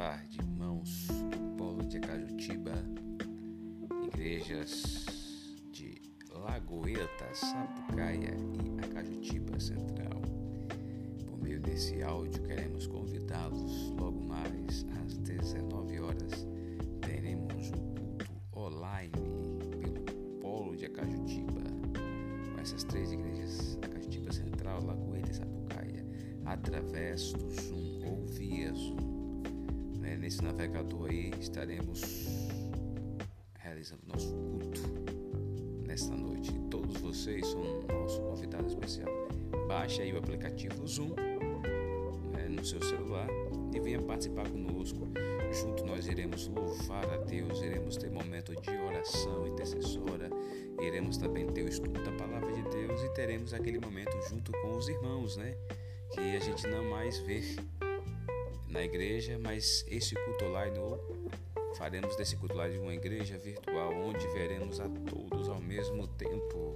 tarde, irmãos do Polo de Acajutiba, igrejas de Lagoeta, Sapucaia e Acajutiba Central. Por meio desse áudio, queremos convidá-los logo mais às 19 horas. Teremos um culto online pelo Polo de Acajutiba, com essas três igrejas, Acajutiba Central, Lagoeta e Sapucaia, através do Zoom ou Nesse navegador aí estaremos realizando nosso culto nesta noite. Todos vocês são nosso convidado especial. Baixe aí o aplicativo Zoom né, no seu celular e venha participar conosco. Junto nós iremos louvar a Deus, iremos ter momento de oração intercessora, iremos também ter o estudo da palavra de Deus e teremos aquele momento junto com os irmãos, né? Que a gente não mais vê na igreja, mas esse culto online faremos desse culto live uma igreja virtual onde veremos a todos ao mesmo tempo.